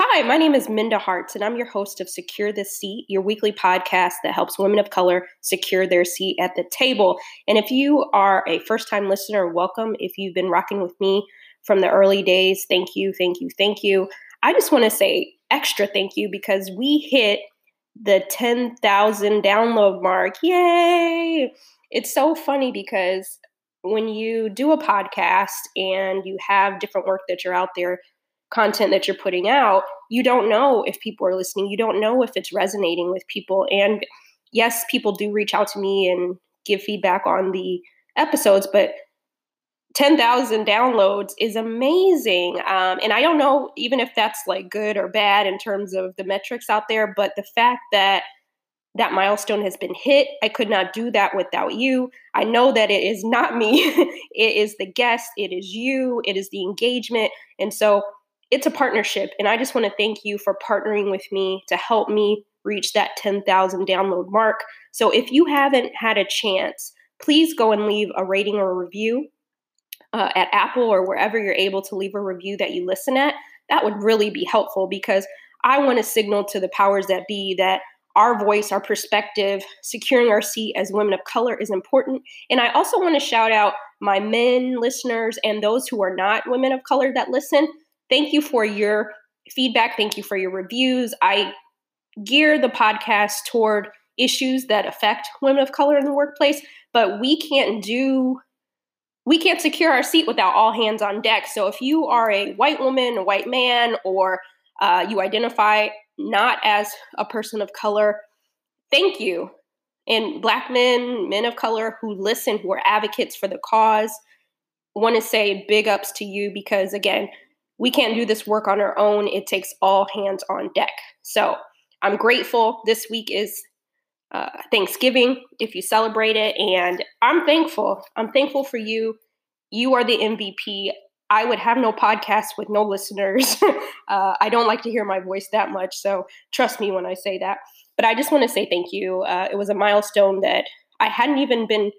Hi, my name is Minda Harts, and I'm your host of Secure the Seat, your weekly podcast that helps women of color secure their seat at the table. And if you are a first time listener, welcome. If you've been rocking with me from the early days, thank you, thank you, thank you. I just want to say extra thank you because we hit the 10,000 download mark. Yay! It's so funny because when you do a podcast and you have different work that you're out there content that you're putting out, you don't know if people are listening. You don't know if it's resonating with people. And yes, people do reach out to me and give feedback on the episodes, but 10,000 downloads is amazing. Um, and I don't know even if that's like good or bad in terms of the metrics out there, but the fact that that milestone has been hit. I could not do that without you. I know that it is not me, it is the guest, it is you, it is the engagement. And so it's a partnership. And I just want to thank you for partnering with me to help me reach that 10,000 download mark. So if you haven't had a chance, please go and leave a rating or a review uh, at Apple or wherever you're able to leave a review that you listen at. That would really be helpful because I want to signal to the powers that be that our voice, our perspective, securing our seat as women of color is important. And I also want to shout out my men listeners and those who are not women of color that listen Thank you for your feedback. Thank you for your reviews. I gear the podcast toward issues that affect women of color in the workplace, but we can't do we can't secure our seat without all hands on deck. So if you are a white woman, a white man, or uh, you identify not as a person of color, thank you. And black men, men of color who listen, who are advocates for the cause, want to say big ups to you because again, we can't do this work on our own. It takes all hands on deck. So I'm grateful. This week is uh, Thanksgiving if you celebrate it. And I'm thankful. I'm thankful for you. You are the MVP. I would have no podcast with no listeners. uh, I don't like to hear my voice that much. So trust me when I say that. But I just want to say thank you. Uh, it was a milestone that I hadn't even been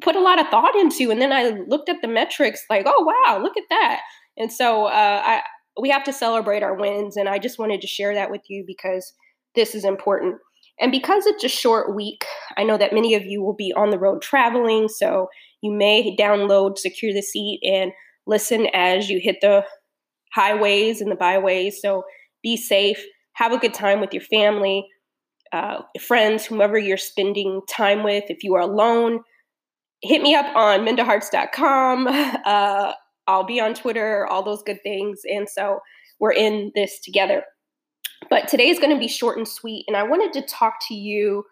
put a lot of thought into. And then I looked at the metrics like, oh, wow, look at that. And so uh, I, we have to celebrate our wins. And I just wanted to share that with you because this is important. And because it's a short week, I know that many of you will be on the road traveling. So you may download Secure the Seat and listen as you hit the highways and the byways. So be safe, have a good time with your family, uh, friends, whomever you're spending time with. If you are alone, hit me up on mindaharts.com. Uh, I'll be on Twitter, all those good things. And so we're in this together. But today is going to be short and sweet. And I wanted to talk to you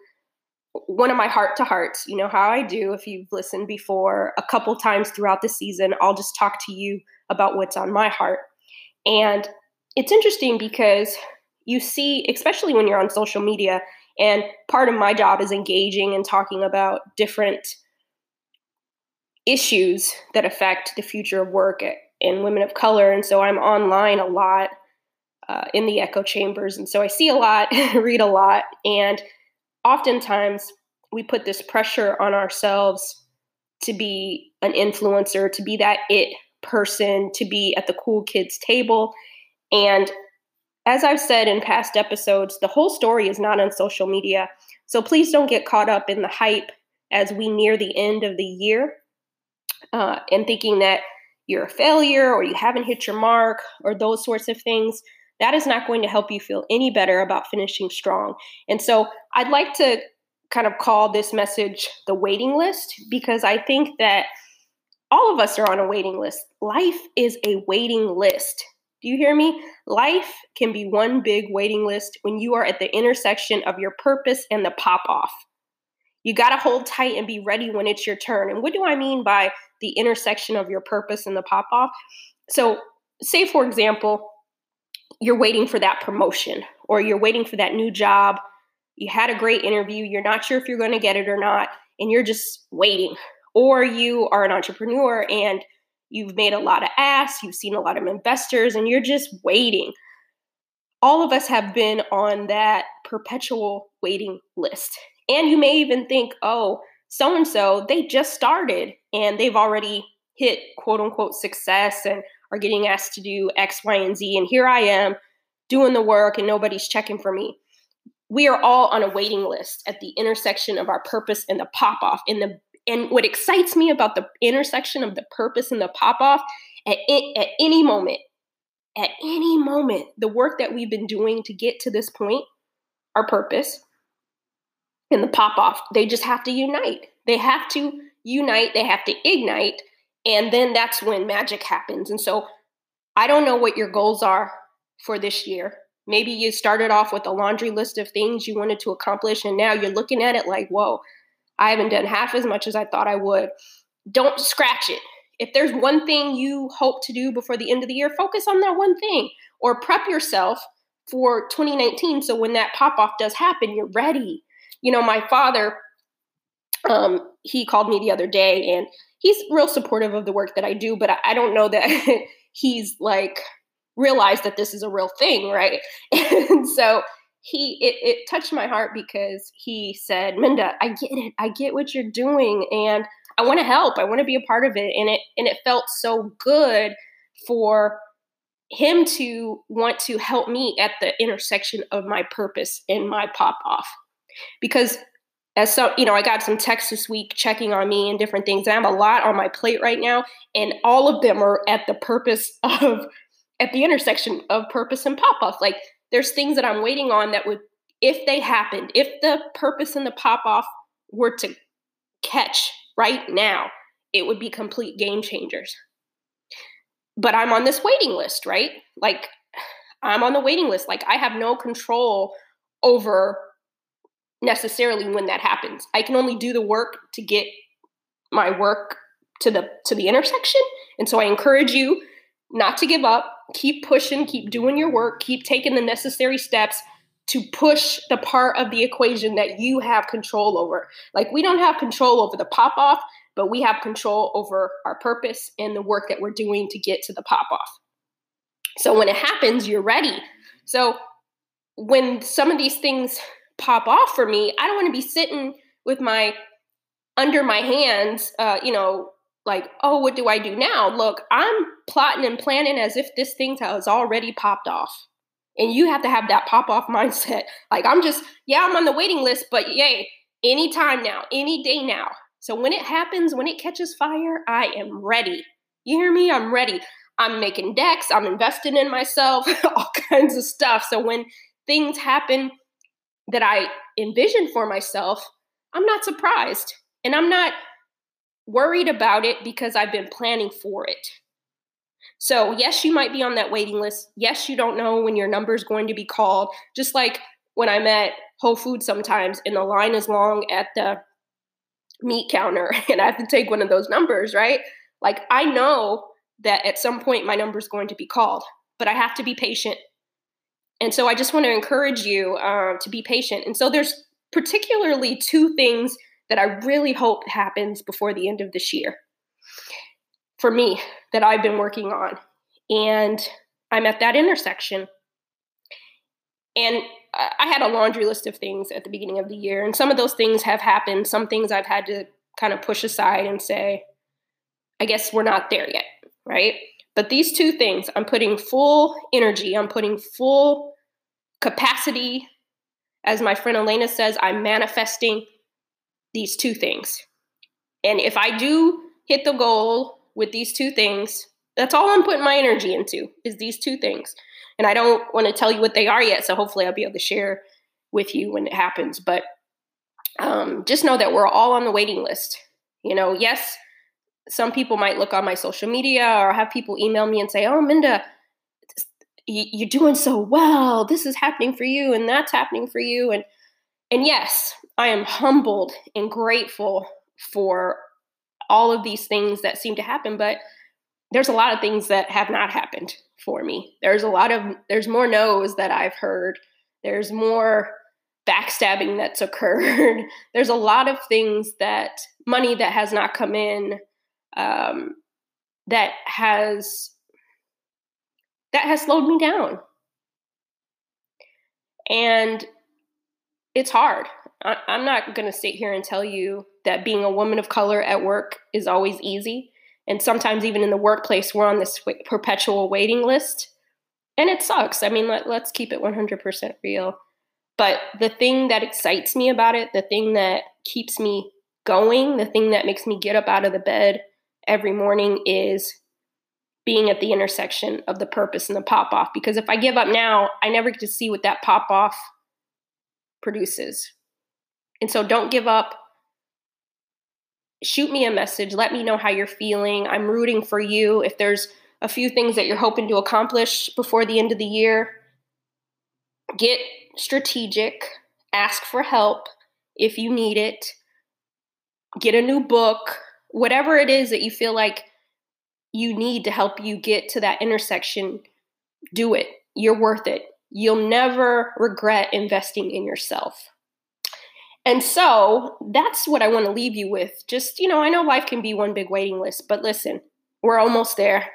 one of my heart to hearts. You know how I do if you've listened before a couple times throughout the season, I'll just talk to you about what's on my heart. And it's interesting because you see, especially when you're on social media, and part of my job is engaging and talking about different issues that affect the future of work in women of color. And so I'm online a lot uh, in the echo chambers. And so I see a lot, read a lot. And oftentimes we put this pressure on ourselves to be an influencer, to be that it person, to be at the cool kids table. And as I've said in past episodes, the whole story is not on social media. So please don't get caught up in the hype as we near the end of the year uh, and thinking that you're a failure or you haven't hit your mark or those sorts of things, that is not going to help you feel any better about finishing strong. And so I'd like to kind of call this message the waiting list because I think that all of us are on a waiting list. Life is a waiting list. Do you hear me? Life can be one big waiting list when you are at the intersection of your purpose and the pop off. You got to hold tight and be ready when it's your turn. And what do I mean by the intersection of your purpose and the pop off. So, say for example, you're waiting for that promotion or you're waiting for that new job. You had a great interview, you're not sure if you're going to get it or not, and you're just waiting. Or you are an entrepreneur and you've made a lot of asks, you've seen a lot of investors, and you're just waiting. All of us have been on that perpetual waiting list. And you may even think, oh, so and so, they just started and they've already hit quote unquote success and are getting asked to do X, Y, and Z. And here I am doing the work and nobody's checking for me. We are all on a waiting list at the intersection of our purpose and the pop off. And the and what excites me about the intersection of the purpose and the pop off at, at any moment, at any moment, the work that we've been doing to get to this point, our purpose and the pop off, they just have to unite. They have to unite, they have to ignite, and then that's when magic happens. And so I don't know what your goals are for this year. Maybe you started off with a laundry list of things you wanted to accomplish, and now you're looking at it like, whoa, I haven't done half as much as I thought I would. Don't scratch it. If there's one thing you hope to do before the end of the year, focus on that one thing or prep yourself for 2019 so when that pop off does happen, you're ready. You know, my father, um, he called me the other day and he's real supportive of the work that I do, but I, I don't know that he's like realized that this is a real thing, right? and so he it, it touched my heart because he said, Minda, I get it. I get what you're doing and I want to help. I want to be a part of it. And it and it felt so good for him to want to help me at the intersection of my purpose and my pop off. Because as so you know i got some texts this week checking on me and different things i have a lot on my plate right now and all of them are at the purpose of at the intersection of purpose and pop off like there's things that i'm waiting on that would if they happened if the purpose and the pop off were to catch right now it would be complete game changers. But i'm on this waiting list right? Like i'm on the waiting list. Like i have no control over necessarily when that happens. I can only do the work to get my work to the to the intersection. And so I encourage you not to give up, keep pushing, keep doing your work, keep taking the necessary steps to push the part of the equation that you have control over. Like we don't have control over the pop off, but we have control over our purpose and the work that we're doing to get to the pop off. So when it happens, you're ready. So when some of these things pop off for me, I don't want to be sitting with my under my hands, uh, you know, like, oh, what do I do now? Look, I'm plotting and planning as if this thing has already popped off. And you have to have that pop off mindset. Like, I'm just, yeah, I'm on the waiting list, but yay, anytime now, any day now. So when it happens, when it catches fire, I am ready. You hear me? I'm ready. I'm making decks, I'm investing in myself, all kinds of stuff. So when things happen, that I envision for myself, I'm not surprised. And I'm not worried about it because I've been planning for it. So, yes, you might be on that waiting list. Yes, you don't know when your number is going to be called. Just like when I'm at Whole Foods sometimes and the line is long at the meat counter and I have to take one of those numbers, right? Like, I know that at some point my number is going to be called, but I have to be patient and so I just want to encourage you uh, to be patient. And so there's particularly two things that I really hope happens before the end of this year for me that I've been working on. And I'm at that intersection. And I had a laundry list of things at the beginning of the year, and some of those things have happened. Some things I've had to kind of push aside and say, I guess we're not there yet, right? But these two things, I'm putting full energy, I'm putting full capacity, as my friend Elena says, I'm manifesting these two things. And if I do hit the goal with these two things, that's all I'm putting my energy into is these two things. And I don't want to tell you what they are yet, so hopefully I'll be able to share with you when it happens. But um, just know that we're all on the waiting list. You know, yes, some people might look on my social media or have people email me and say, "Oh, Minda, you're doing so well this is happening for you and that's happening for you and and yes i am humbled and grateful for all of these things that seem to happen but there's a lot of things that have not happened for me. There's a lot of there's more no's that i've heard. There's more backstabbing that's occurred. There's a lot of things that money that has not come in um, that has that has slowed me down. And it's hard. I, am not going to sit here and tell you that being a woman of color at work is always easy. And sometimes, even in the workplace, we're on this perpetual waiting list. And it sucks. I mean, let, let's keep it 100% real. But the thing that excites me about it, the thing that keeps me going, the thing that makes me get up out of the bed every morning is being at the intersection of the purpose and the pop off. Because if I give up now, I never get to see what that pop off produces. And so don't give up. Shoot me a message. Let me know how you're feeling. I'm rooting for you. If there's a few things that you're hoping to accomplish before the end of the year, get strategic, ask for help if you need it, get a new book, whatever it is that you feel like you need to help you get to that intersection, do it. You're worth it. You'll never regret investing in yourself. And so that's what I want to leave you with. Just, you know, I know life can be one big waiting list, but listen, we're almost there.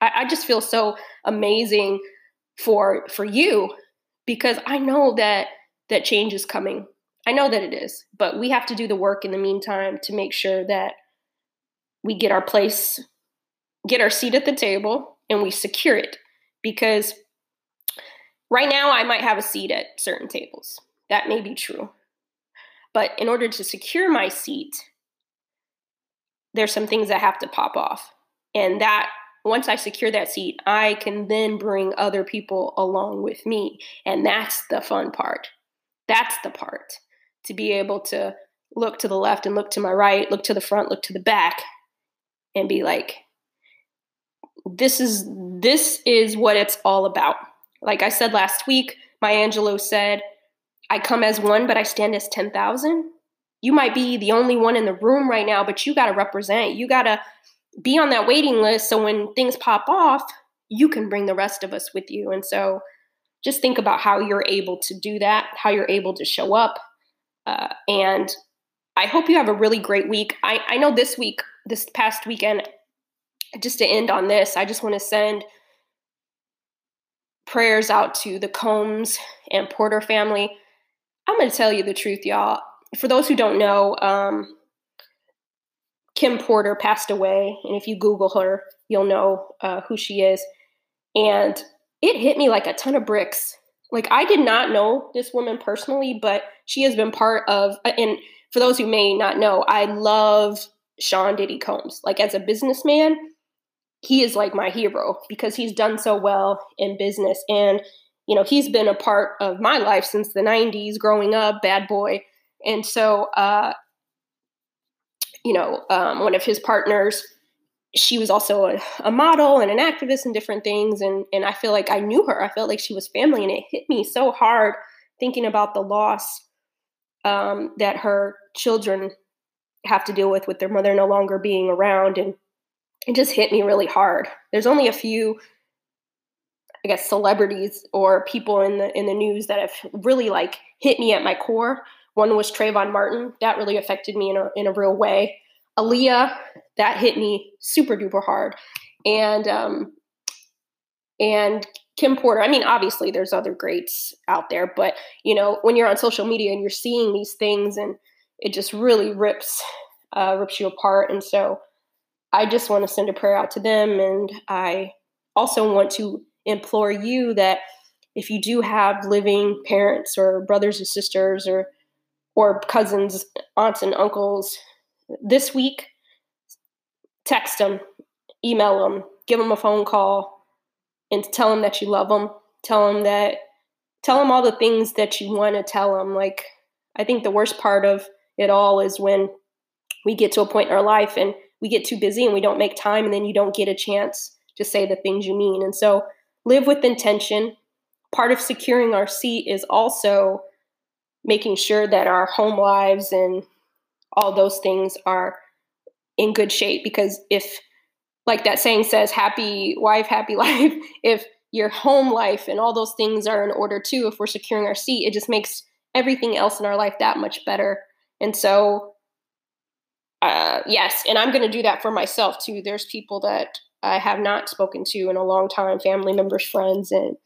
I, I just feel so amazing for for you because I know that that change is coming. I know that it is, but we have to do the work in the meantime to make sure that we get our place, get our seat at the table, and we secure it. Because right now, I might have a seat at certain tables. That may be true. But in order to secure my seat, there's some things that have to pop off. And that once I secure that seat, I can then bring other people along with me. And that's the fun part. That's the part to be able to look to the left and look to my right, look to the front, look to the back, and be like, this is this is what it's all about. Like I said last week, Maya Angelou said, I come as one, but I stand as 10,000. You might be the only one in the room right now, but you got to represent. You got to be on that waiting list so when things pop off, you can bring the rest of us with you. And so just think about how you're able to do that, how you're able to show up. Uh, and I hope you have a really great week. I, I know this week, this past weekend, just to end on this, I just want to send prayers out to the Combs and Porter family. I'm going to tell you the truth, y'all. For those who don't know, um, Kim Porter passed away, and if you Google her, you'll know uh, who she is. And it hit me like a ton of bricks. Like I did not know this woman personally, but she has been part of. Uh, and for those who may not know, I love Sean Diddy Combs. Like as a businessman, he is like my hero because he's done so well in business, and you know he's been a part of my life since the '90s, growing up, bad boy. And so uh, you know, um, one of his partners, she was also a, a, model and an activist and different things. And, and I feel like I knew her. I felt like she was family. And it hit me so hard thinking about the loss um, that her children have to deal with with their mother no longer being around. And it just hit me really hard. There's only a few I guess celebrities or people in the in the news that have really like hit me at my core. One was Trayvon Martin. That really affected me in a, in a real way. Aaliyah, that hit me super duper hard. And, um, and Kim Porter. I mean, obviously there's other greats out there, but you know, when you're on social media and you're seeing these things and it just really rips, uh, rips you apart. And so I just want to send a prayer out to them. And I also want to implore you that if you do have living parents or brothers and sisters or or cousins, aunts, and uncles this week, text them, email them, give them a phone call, and tell them that you love them. Tell them that, tell them all the things that you want to tell them. Like, I think the worst part of it all is when we get to a point in our life and we get too busy and we don't make time, and then you don't get a chance to say the things you mean. And so, live with intention. Part of securing our seat is also making sure that our home lives and all those things are in good shape because if like that saying says happy wife happy life if your home life and all those things are in order too if we're securing our seat it just makes everything else in our life that much better and so uh, yes and i'm going to do that for myself too there's people that i have not spoken to in a long time family members friends and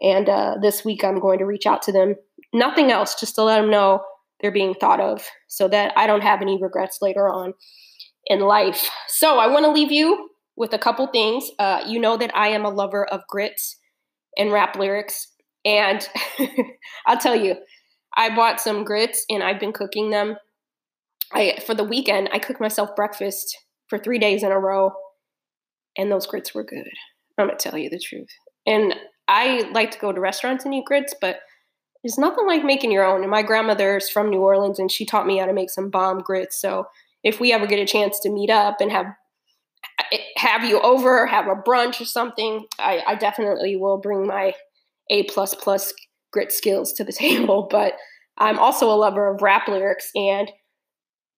and uh, this week i'm going to reach out to them nothing else, just to let them know they're being thought of so that I don't have any regrets later on. in life. So I want to leave you with a couple things. Uh, you know that I am a lover of grits and rap lyrics. And I'll tell you, I bought some grits and I've been cooking them. I for the weekend, I cooked myself breakfast for three days in a row, and those grits were good. I'm gonna tell you the truth. And I like to go to restaurants and eat grits, but there's nothing like making your own. And my grandmother's from New Orleans, and she taught me how to make some bomb grits. So if we ever get a chance to meet up and have eh, have you over, have a brunch or something, I, I definitely will bring my A plus plus grit skills to the table. But I'm also a lover of rap lyrics, and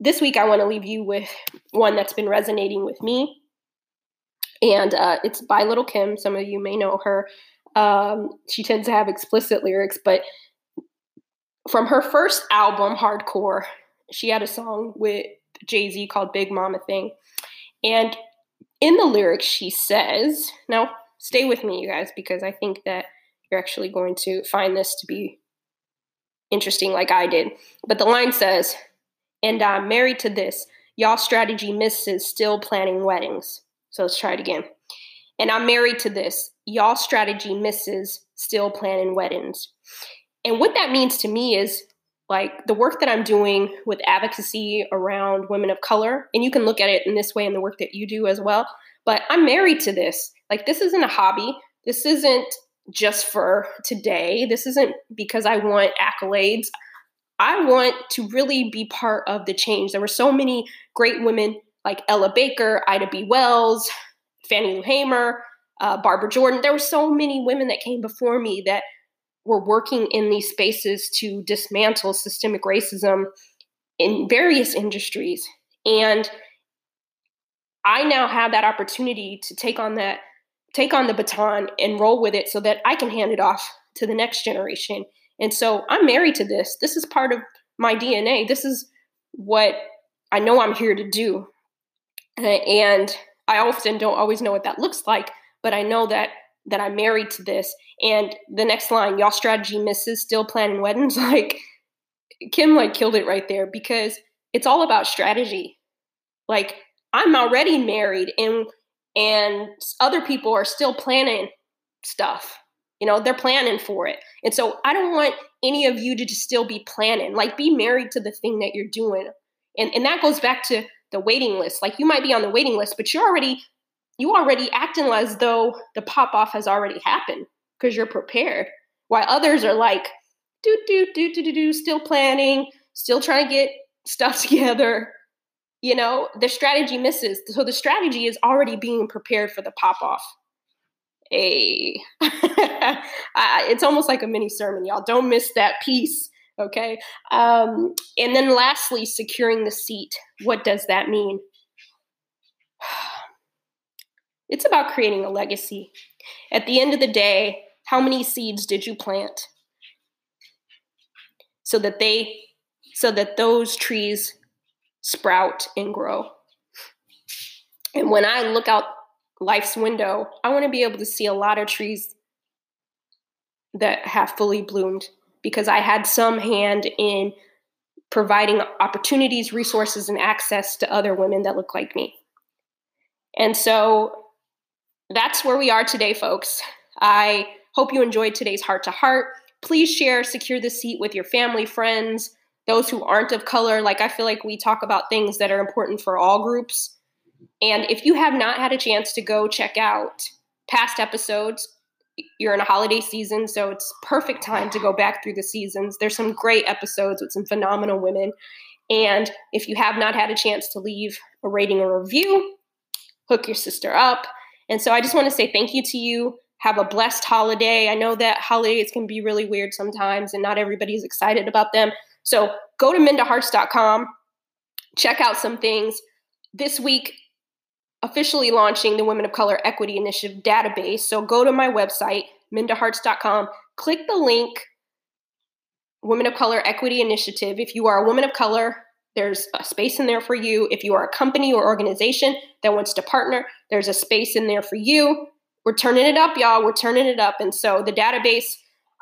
this week I want to leave you with one that's been resonating with me, and uh, it's by Lil' Kim. Some of you may know her. Um, she tends to have explicit lyrics, but from her first album, Hardcore, she had a song with Jay Z called Big Mama Thing. And in the lyrics, she says, now stay with me, you guys, because I think that you're actually going to find this to be interesting, like I did. But the line says, and I'm married to this. Y'all strategy misses still planning weddings. So let's try it again. And I'm married to this. Y'all strategy misses still planning weddings. And what that means to me is like the work that I'm doing with advocacy around women of color, and you can look at it in this way in the work that you do as well. But I'm married to this. Like, this isn't a hobby. This isn't just for today. This isn't because I want accolades. I want to really be part of the change. There were so many great women like Ella Baker, Ida B. Wells, Fannie Lou Hamer, uh, Barbara Jordan. There were so many women that came before me that were working in these spaces to dismantle systemic racism in various industries. And I now have that opportunity to take on that, take on the baton and roll with it so that I can hand it off to the next generation. And so I'm married to this. This is part of my DNA. This is what I know I'm here to do. And I often don't always know what that looks like, but I know that that I'm married to this. And the next line, y'all strategy misses, still planning weddings. Like Kim like killed it right there because it's all about strategy. Like I'm already married and and other people are still planning stuff. You know, they're planning for it. And so I don't want any of you to just still be planning. Like be married to the thing that you're doing. And and that goes back to the waiting list. Like you might be on the waiting list, but you're already you already acting as though the pop off has already happened because you're prepared. While others are like, do, do, do, do, do, do, still planning, still trying to get stuff together. You know, the strategy misses. So the strategy is already being prepared for the pop off. A, it's almost like a mini sermon, y'all. Don't miss that piece. Okay. Um, and then lastly, securing the seat. What does that mean? It's about creating a legacy. At the end of the day, how many seeds did you plant so that they so that those trees sprout and grow? And when I look out life's window, I want to be able to see a lot of trees that have fully bloomed because I had some hand in providing opportunities, resources, and access to other women that look like me. And so that's where we are today, folks. I hope you enjoyed today's heart to heart. Please share Secure the Seat with your family, friends, those who aren't of color. Like, I feel like we talk about things that are important for all groups. And if you have not had a chance to go check out past episodes, you're in a holiday season, so it's perfect time to go back through the seasons. There's some great episodes with some phenomenal women. And if you have not had a chance to leave a rating or review, hook your sister up. And so I just want to say thank you to you. Have a blessed holiday. I know that holidays can be really weird sometimes and not everybody's excited about them. So go to mindaharts.com, check out some things. This week, officially launching the Women of Color Equity Initiative database. So go to my website, mindaharts.com, click the link, Women of Color Equity Initiative. If you are a woman of color, there's a space in there for you. If you are a company or organization that wants to partner, there's a space in there for you. We're turning it up, y'all. We're turning it up. And so the database,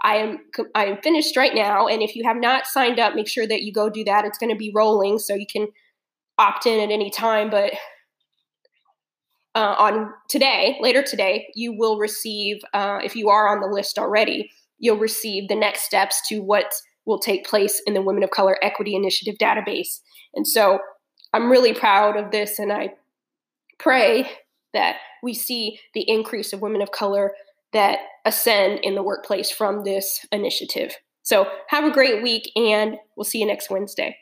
I am I am finished right now. And if you have not signed up, make sure that you go do that. It's going to be rolling, so you can opt in at any time, but uh, on today, later today, you will receive, uh, if you are on the list already, you'll receive the next steps to what will take place in the Women of Color Equity Initiative database. And so I'm really proud of this, and I pray that we see the increase of women of color that ascend in the workplace from this initiative. So have a great week, and we'll see you next Wednesday.